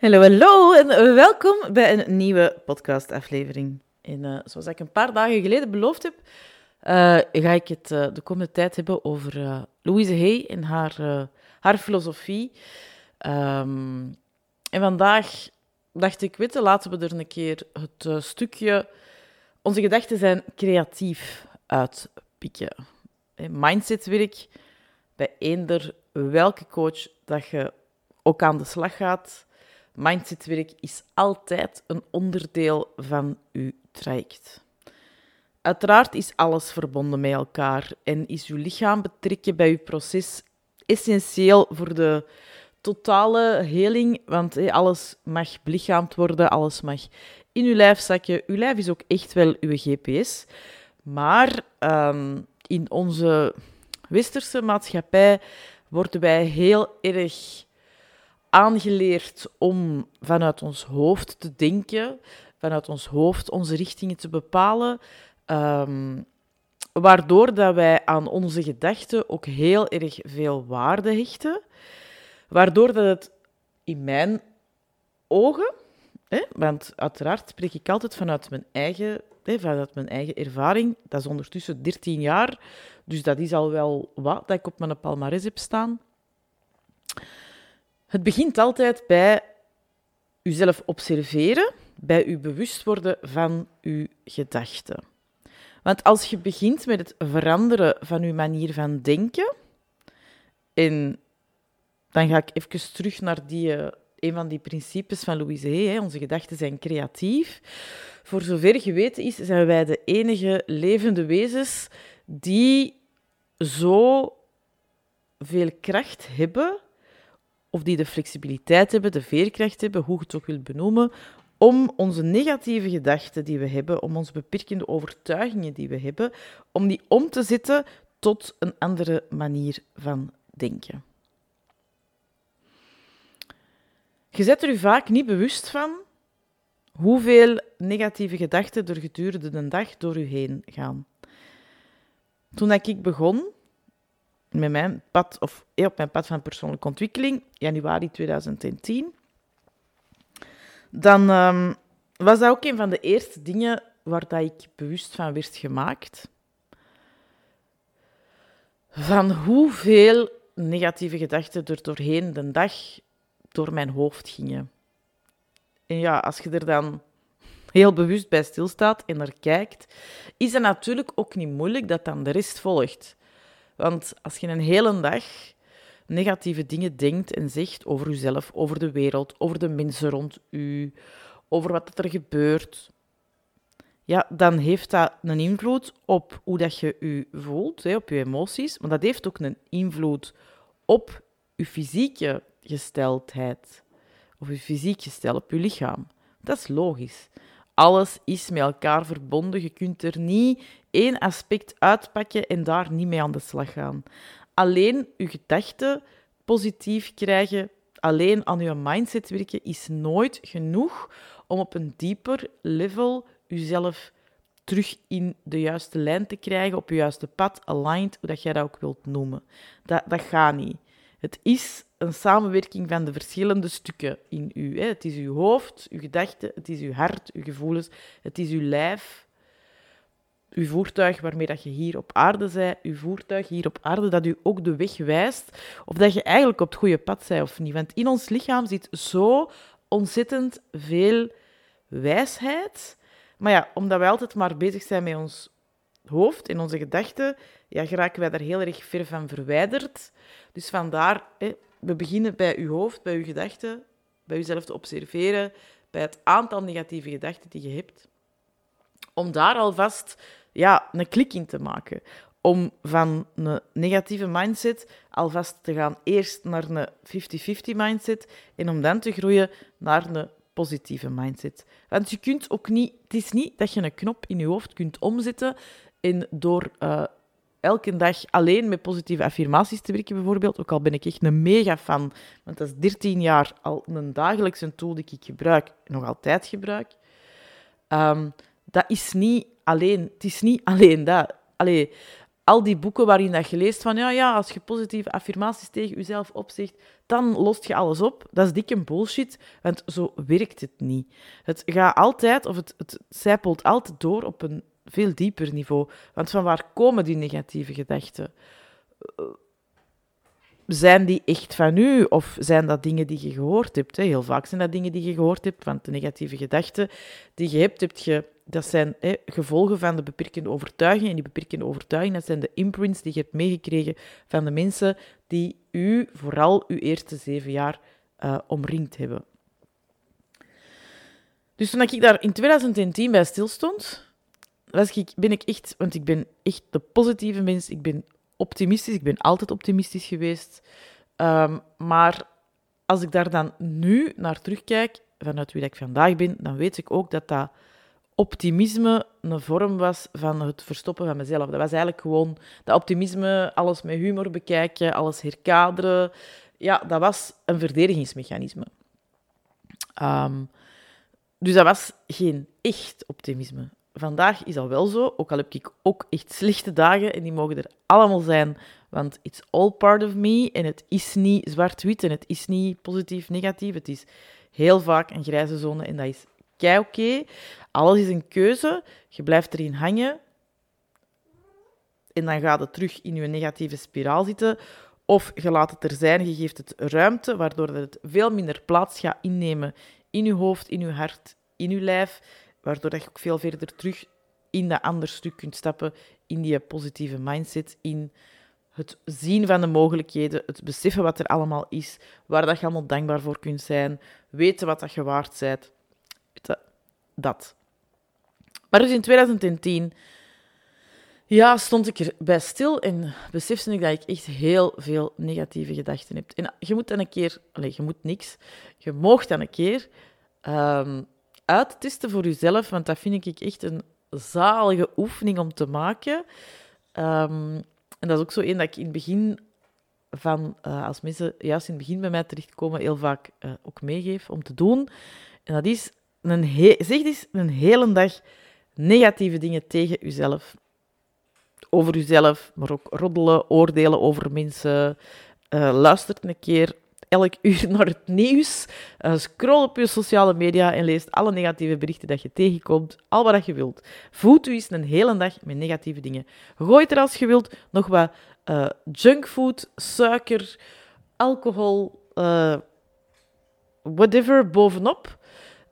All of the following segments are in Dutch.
Hallo, hallo en welkom bij een nieuwe podcastaflevering. En uh, zoals ik een paar dagen geleden beloofd heb, uh, ga ik het uh, de komende tijd hebben over Louise Hay en haar, haar filosofie. Um, en vandaag dacht ik, weet laten we er een keer het stukje... Onze gedachten zijn creatief uitpikken. Mindsetwerk bij eender welke coach dat je ook aan de slag gaat. Mindsetwerk is altijd een onderdeel van uw traject. Uiteraard is alles verbonden met elkaar en is uw lichaam betrekken bij uw proces essentieel voor de totale heling, want alles mag belichaamd worden, alles mag in uw lijf zakken. Uw lijf is ook echt wel uw GPS. Maar um, in onze westerse maatschappij worden wij heel erg aangeleerd om vanuit ons hoofd te denken, vanuit ons hoofd onze richtingen te bepalen, um, waardoor dat wij aan onze gedachten ook heel erg veel waarde hechten, waardoor dat het in mijn ogen, hè, want uiteraard spreek ik altijd vanuit mijn eigen, hè, vanuit mijn eigen ervaring, dat is ondertussen 13 jaar, dus dat is al wel wat dat ik op mijn palmarès heb staan. Het begint altijd bij uzelf observeren, bij u bewust worden van uw gedachten. Want als je begint met het veranderen van uw manier van denken, en dan ga ik even terug naar die, uh, een van die principes van Louise Hay, onze gedachten zijn creatief. Voor zover geweten is, zijn wij de enige levende wezens die zo veel kracht hebben of die de flexibiliteit hebben, de veerkracht hebben, hoe je het ook wilt benoemen, om onze negatieve gedachten die we hebben, om onze beperkende overtuigingen die we hebben, om die om te zetten tot een andere manier van denken. Je zet er u vaak niet bewust van hoeveel negatieve gedachten er gedurende de dag door u heen gaan. Toen ik begon, met mijn pad, of op mijn pad van persoonlijke ontwikkeling, januari 2010, dan um, was dat ook een van de eerste dingen waar dat ik bewust van werd gemaakt. Van hoeveel negatieve gedachten er doorheen de dag door mijn hoofd gingen. En ja, als je er dan heel bewust bij stilstaat en naar kijkt, is het natuurlijk ook niet moeilijk dat dan de rest volgt. Want als je een hele dag negatieve dingen denkt en zegt over jezelf, over de wereld, over de mensen rond u, over wat er gebeurt, ja, dan heeft dat een invloed op hoe dat je je voelt, hè, op je emoties. Maar dat heeft ook een invloed op je fysieke gesteldheid. Of je fysiek gestel, op je lichaam. Dat is logisch. Alles is met elkaar verbonden. Je kunt er niet één aspect uitpakken en daar niet mee aan de slag gaan. Alleen je gedachten positief krijgen, alleen aan je mindset werken, is nooit genoeg om op een dieper level jezelf terug in de juiste lijn te krijgen, op je juiste pad, aligned, hoe dat jij dat ook wilt noemen. Dat, dat gaat niet. Het is een samenwerking van de verschillende stukken in u. Het is uw hoofd, uw gedachten, het is uw hart, uw gevoelens, het is uw lijf, uw voertuig waarmee dat je hier op aarde bent, uw voertuig hier op aarde dat u ook de weg wijst, of dat je eigenlijk op het goede pad bent of niet. Want in ons lichaam zit zo ontzettend veel wijsheid. Maar ja, omdat wij altijd maar bezig zijn met ons hoofd en onze gedachten, ja, geraken wij daar heel erg ver van verwijderd. Dus vandaar, hè, we beginnen bij uw hoofd, bij uw gedachten, bij uzelf te observeren, bij het aantal negatieve gedachten die je hebt. Om daar alvast ja, een klik in te maken. Om van een negatieve mindset alvast te gaan eerst naar een 50-50 mindset en om dan te groeien naar een positieve mindset. Want je kunt ook niet, het is niet dat je een knop in je hoofd kunt omzetten en door uh, elke dag alleen met positieve affirmaties te werken, bijvoorbeeld. Ook al ben ik echt een mega fan, want dat is 13 jaar al een dagelijkse tool die ik gebruik, nog altijd gebruik. Um, dat is niet alleen, het is niet alleen dat. Allee, al die boeken waarin dat je leest van ja, ja, als je positieve affirmaties tegen jezelf opzegt, dan lost je alles op. Dat is dikke bullshit, want zo werkt het niet. Het gaat altijd, of het, het zijpelt altijd door op een veel dieper niveau. Want van waar komen die negatieve gedachten? Zijn die echt van u? Of zijn dat dingen die je gehoord hebt? Heel vaak zijn dat dingen die je gehoord hebt, want de negatieve gedachten die je hebt, heb je dat zijn gevolgen van de beperkende overtuigingen. En die beperkende overtuigingen, dat zijn de imprints die je hebt meegekregen van de mensen die u vooral uw eerste zeven jaar uh, omringd hebben. Dus toen ik daar in 2010 bij stilstond, was ik, ben ik echt, want ik ben echt de positieve mens, ik ben optimistisch, ik ben altijd optimistisch geweest. Um, maar als ik daar dan nu naar terugkijk, vanuit wie ik vandaag ben, dan weet ik ook dat dat optimisme een vorm was van het verstoppen van mezelf. Dat was eigenlijk gewoon dat optimisme, alles met humor bekijken, alles herkaderen. Ja, dat was een verdedigingsmechanisme. Um, dus dat was geen echt optimisme. Vandaag is dat wel zo, ook al heb ik ook echt slechte dagen en die mogen er allemaal zijn, want it's all part of me en het is niet zwart-wit en het is niet positief-negatief. Het is heel vaak een grijze zone en dat is kei oké. Alles is een keuze. Je blijft erin hangen. En dan gaat het terug in je negatieve spiraal zitten. Of je laat het er zijn, je geeft het ruimte, waardoor het veel minder plaats gaat innemen in je hoofd, in je hart, in je lijf. Waardoor je ook veel verder terug in dat andere stuk kunt stappen, in die positieve mindset, in het zien van de mogelijkheden, het beseffen wat er allemaal is, waar dat je allemaal dankbaar voor kunt zijn, weten wat dat je waard bent dat. Maar dus in 2010 ja, stond ik erbij stil en besefte ik dat ik echt heel veel negatieve gedachten heb. En je moet dan een keer, allez, je moet niks, je moogt dan een keer um, uittesten voor jezelf, want dat vind ik echt een zalige oefening om te maken. Um, en dat is ook zo één dat ik in het begin van, uh, als mensen juist in het begin bij mij terechtkomen, heel vaak uh, ook meegeef om te doen. En dat is een zeg eens een hele dag negatieve dingen tegen uzelf. Over uzelf, maar ook roddelen, oordelen over mensen. Uh, luistert een keer elk uur naar het nieuws. Uh, scroll op je sociale media en leest alle negatieve berichten dat je tegenkomt. Al wat je wilt. Voed u eens een hele dag met negatieve dingen. Gooi er als je wilt nog wat uh, junkfood, suiker, alcohol, whatever bovenop.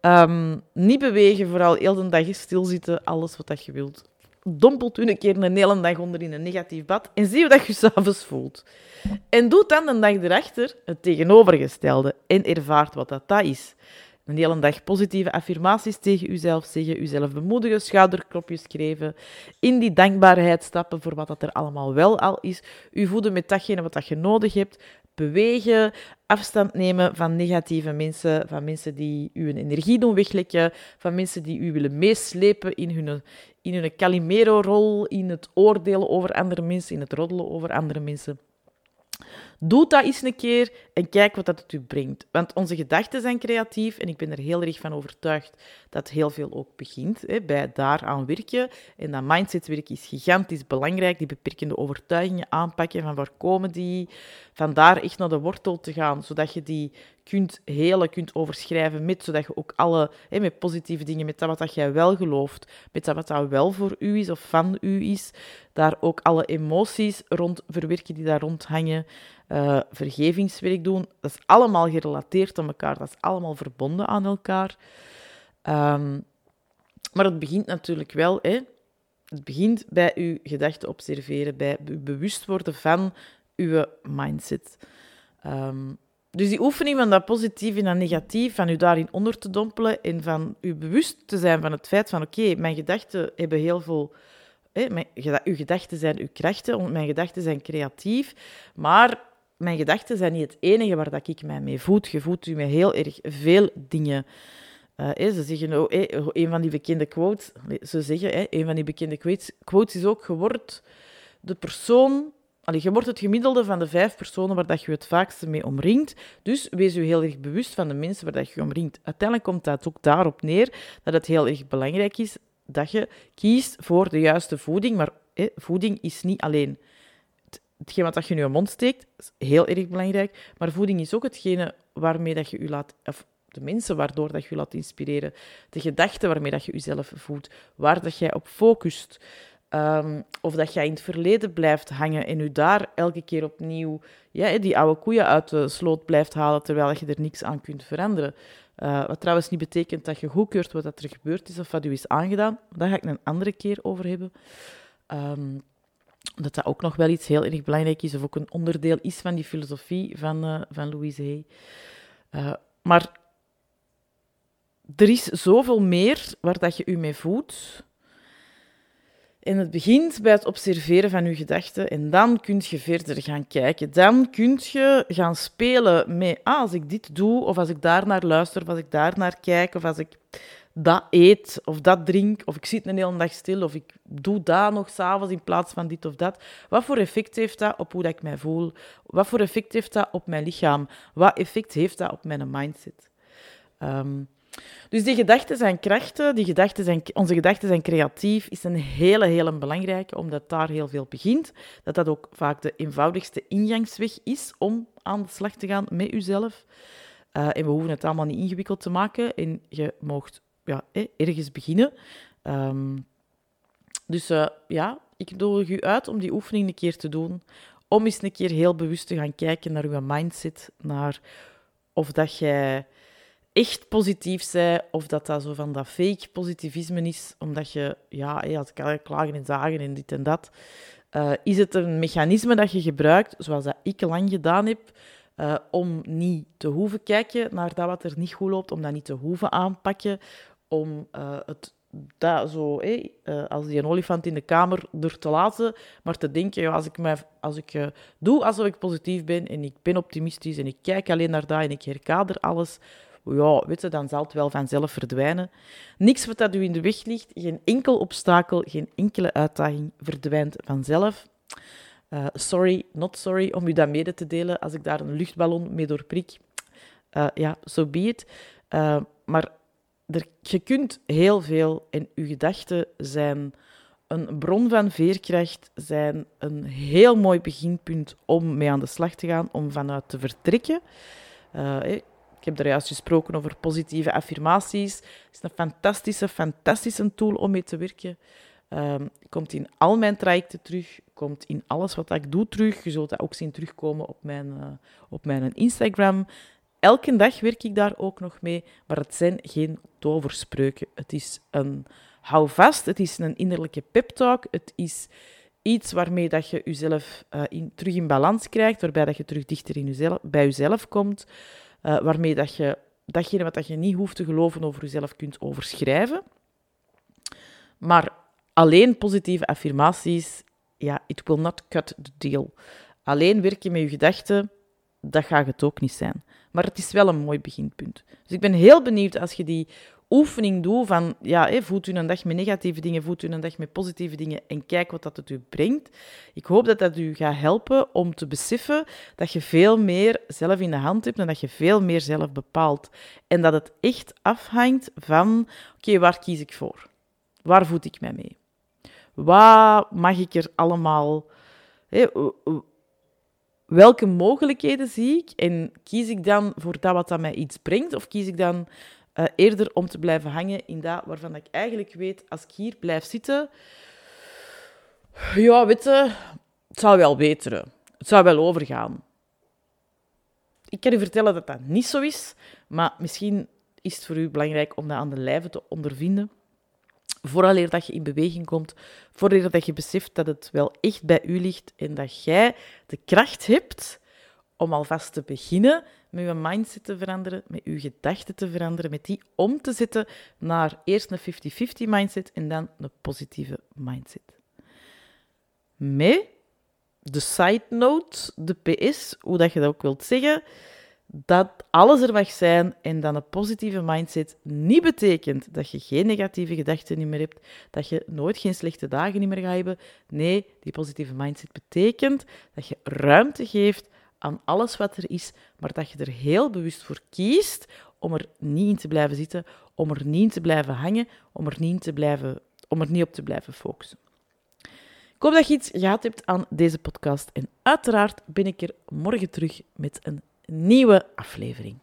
Um, niet bewegen, vooral heel de dag stilzitten, alles wat dat je wilt. Dompelt u een keer een hele dag onder in een negatief bad en zie hoe dat je s'avonds voelt. En doe dan de dag erachter het tegenovergestelde en ervaart wat dat, dat is. Een hele dag positieve affirmaties tegen uzelf zeggen, uzelf bemoedigen, schouderklopjes geven, in die dankbaarheid stappen voor wat dat er allemaal wel al is, u voeden met datgene wat dat je nodig hebt, bewegen, afstand nemen van negatieve mensen, van mensen die uw energie doen weglekken, van mensen die u willen meeslepen in hun, in hun Calimero-rol, in het oordelen over andere mensen, in het roddelen over andere mensen. Doe dat eens een keer en kijk wat dat het u brengt. Want onze gedachten zijn creatief en ik ben er heel erg van overtuigd dat heel veel ook begint hè, bij daaraan werken. En dat mindsetwerk is gigantisch belangrijk. Die beperkende overtuigingen aanpakken, van waar komen die? Van daar echt naar de wortel te gaan, zodat je die kunt helen, kunt overschrijven met, zodat je ook alle, hè, met positieve dingen, met dat wat jij wel gelooft, met dat wat dat wel voor u is of van u is, daar ook alle emoties rond verwerken die daar rond hangen, uh, vergevingswerk doen. Dat is allemaal gerelateerd aan elkaar, dat is allemaal verbonden aan elkaar. Um, maar het begint natuurlijk wel, hè. Het begint bij uw gedachten observeren, bij bewust worden van uw mindset. Um, dus die oefening van dat positief en dat negatief, van u daarin onder te dompelen en van u bewust te zijn van het feit van oké, mijn gedachten hebben heel veel... Hè, mijn, uw gedachten zijn uw krachten, mijn gedachten zijn creatief, maar mijn gedachten zijn niet het enige waar dat ik mij mee voed. Je voedt u met heel erg veel dingen. Uh, ze zeggen, oh, een van die bekende quotes, ze zeggen, een van die bekende quotes, quotes is ook, je wordt de persoon Allee, je wordt het gemiddelde van de vijf personen waar dat je het vaakste mee omringt. Dus wees je heel erg bewust van de mensen waar dat je omringt. Uiteindelijk komt dat ook daarop neer dat het heel erg belangrijk is dat je kiest voor de juiste voeding, maar voeding is niet alleen hetgeen wat je in je mond steekt, is heel erg belangrijk. Maar voeding is ook hetgene waarmee dat je je laat, of de mensen waardoor dat je je laat inspireren, de gedachten waarmee dat je jezelf voedt, waar dat jij op focust. Ehm, of dat jij in het verleden blijft hangen en je daar elke keer opnieuw ja, die oude koeien uit de sloot blijft halen, terwijl je er niks aan kunt veranderen. Uh, wat trouwens niet betekent dat je goedkeurt wat er gebeurd is of wat u is aangedaan. Daar ga ik een andere keer over hebben. Um, dat dat ook nog wel iets heel erg belangrijk is, of ook een onderdeel is van die filosofie van, uh, van Louise Hay. Uh, maar er is zoveel meer waar dat je u mee voedt. En het begint bij het observeren van je gedachten en dan kun je verder gaan kijken. Dan kun je gaan spelen met, ah, als ik dit doe, of als ik daar naar luister, of als ik daar naar kijk, of als ik dat eet of dat drink, of ik zit een hele dag stil, of ik doe dat nog s'avonds in plaats van dit of dat. Wat voor effect heeft dat op hoe dat ik mij voel? Wat voor effect heeft dat op mijn lichaam? Wat effect heeft dat op mijn mindset? Um, dus die gedachten zijn krachten, die gedachten zijn, onze gedachten zijn creatief, is een hele, hele belangrijke, omdat daar heel veel begint. Dat dat ook vaak de eenvoudigste ingangsweg is om aan de slag te gaan met jezelf. Uh, en we hoeven het allemaal niet ingewikkeld te maken. En je mocht ja, ergens beginnen. Um, dus uh, ja, ik nodig u uit om die oefening een keer te doen. Om eens een keer heel bewust te gaan kijken naar uw mindset. Naar of dat jij echt positief bent, of dat dat zo van dat fake positivisme is, omdat je, ja, je had klagen en zagen en dit en dat. Uh, is het een mechanisme dat je gebruikt, zoals dat ik lang gedaan heb, uh, om niet te hoeven kijken naar dat wat er niet goed loopt, om dat niet te hoeven aanpakken, om uh, het dat zo, uh, als die een olifant in de kamer er te laten, maar te denken, ja, als ik, mij, als ik doe alsof ik positief ben en ik ben optimistisch en ik kijk alleen naar dat en ik herkader alles, ja, weet je, dan zal het wel vanzelf verdwijnen. Niks wat dat u in de weg ligt, geen enkel obstakel, geen enkele uitdaging verdwijnt vanzelf. Uh, sorry, not sorry om u dat mede te delen als ik daar een luchtballon mee doorprik. ja, so be it. maar er, je kunt heel veel en je gedachten zijn een bron van veerkracht, zijn een heel mooi beginpunt om mee aan de slag te gaan, om vanuit te vertrekken. Uh, ik heb er juist gesproken over positieve affirmaties. Het is een fantastische, fantastische tool om mee te werken. Uh, komt in al mijn trajecten terug, komt in alles wat ik doe terug. Je zult dat ook zien terugkomen op mijn, uh, op mijn Instagram. Elke dag werk ik daar ook nog mee, maar het zijn geen toverspreuken. Het is een hou vast, het is een innerlijke pep talk, het is iets waarmee dat je jezelf uh, in, terug in balans krijgt, waarbij dat je terug dichter in bij jezelf komt, uh, waarmee dat je datgene wat dat je niet hoeft te geloven over jezelf kunt overschrijven. Maar alleen positieve affirmaties, ja, it will not cut the deal. Alleen werken met je gedachten, dat gaat het ook niet zijn. Maar het is wel een mooi beginpunt. Dus ik ben heel benieuwd als je die oefening doet van, ja, voelt u een dag met negatieve dingen, voelt u een dag met positieve dingen en kijk wat dat het u brengt. Ik hoop dat dat u gaat helpen om te beseffen dat je veel meer zelf in de hand hebt en dat je veel meer zelf bepaalt. En dat het echt afhangt van, oké, waar kies ik voor? Waar voed ik mij mee? Wat mag ik er allemaal welke mogelijkheden zie ik en kies ik dan voor dat wat dat mij iets brengt of kies ik dan uh, eerder om te blijven hangen in dat waarvan ik eigenlijk weet, als ik hier blijf zitten, ja, weet het zou wel beteren. Het zou wel overgaan. Ik kan u vertellen dat dat niet zo is, maar misschien is het voor u belangrijk om dat aan de lijve te ondervinden. Vooraleer dat je in beweging komt, vooraleer dat je beseft dat het wel echt bij u ligt en dat jij de kracht hebt om alvast te beginnen met je mindset te veranderen, met je gedachten te veranderen, met die om te zetten naar eerst een 50-50 mindset en dan een positieve mindset. Met de side note, de PS, hoe dat je dat ook wilt zeggen, dat alles er mag zijn en dat een positieve mindset niet betekent dat je geen negatieve gedachten meer hebt, dat je nooit geen slechte dagen meer gaat hebben. Nee, die positieve mindset betekent dat je ruimte geeft aan alles wat er is, maar dat je er heel bewust voor kiest om er niet in te blijven zitten, om er niet in te blijven hangen, om er niet, te blijven, om er niet op te blijven focussen. Ik hoop dat je iets gehad hebt aan deze podcast. En uiteraard ben ik er morgen terug met een nieuwe aflevering.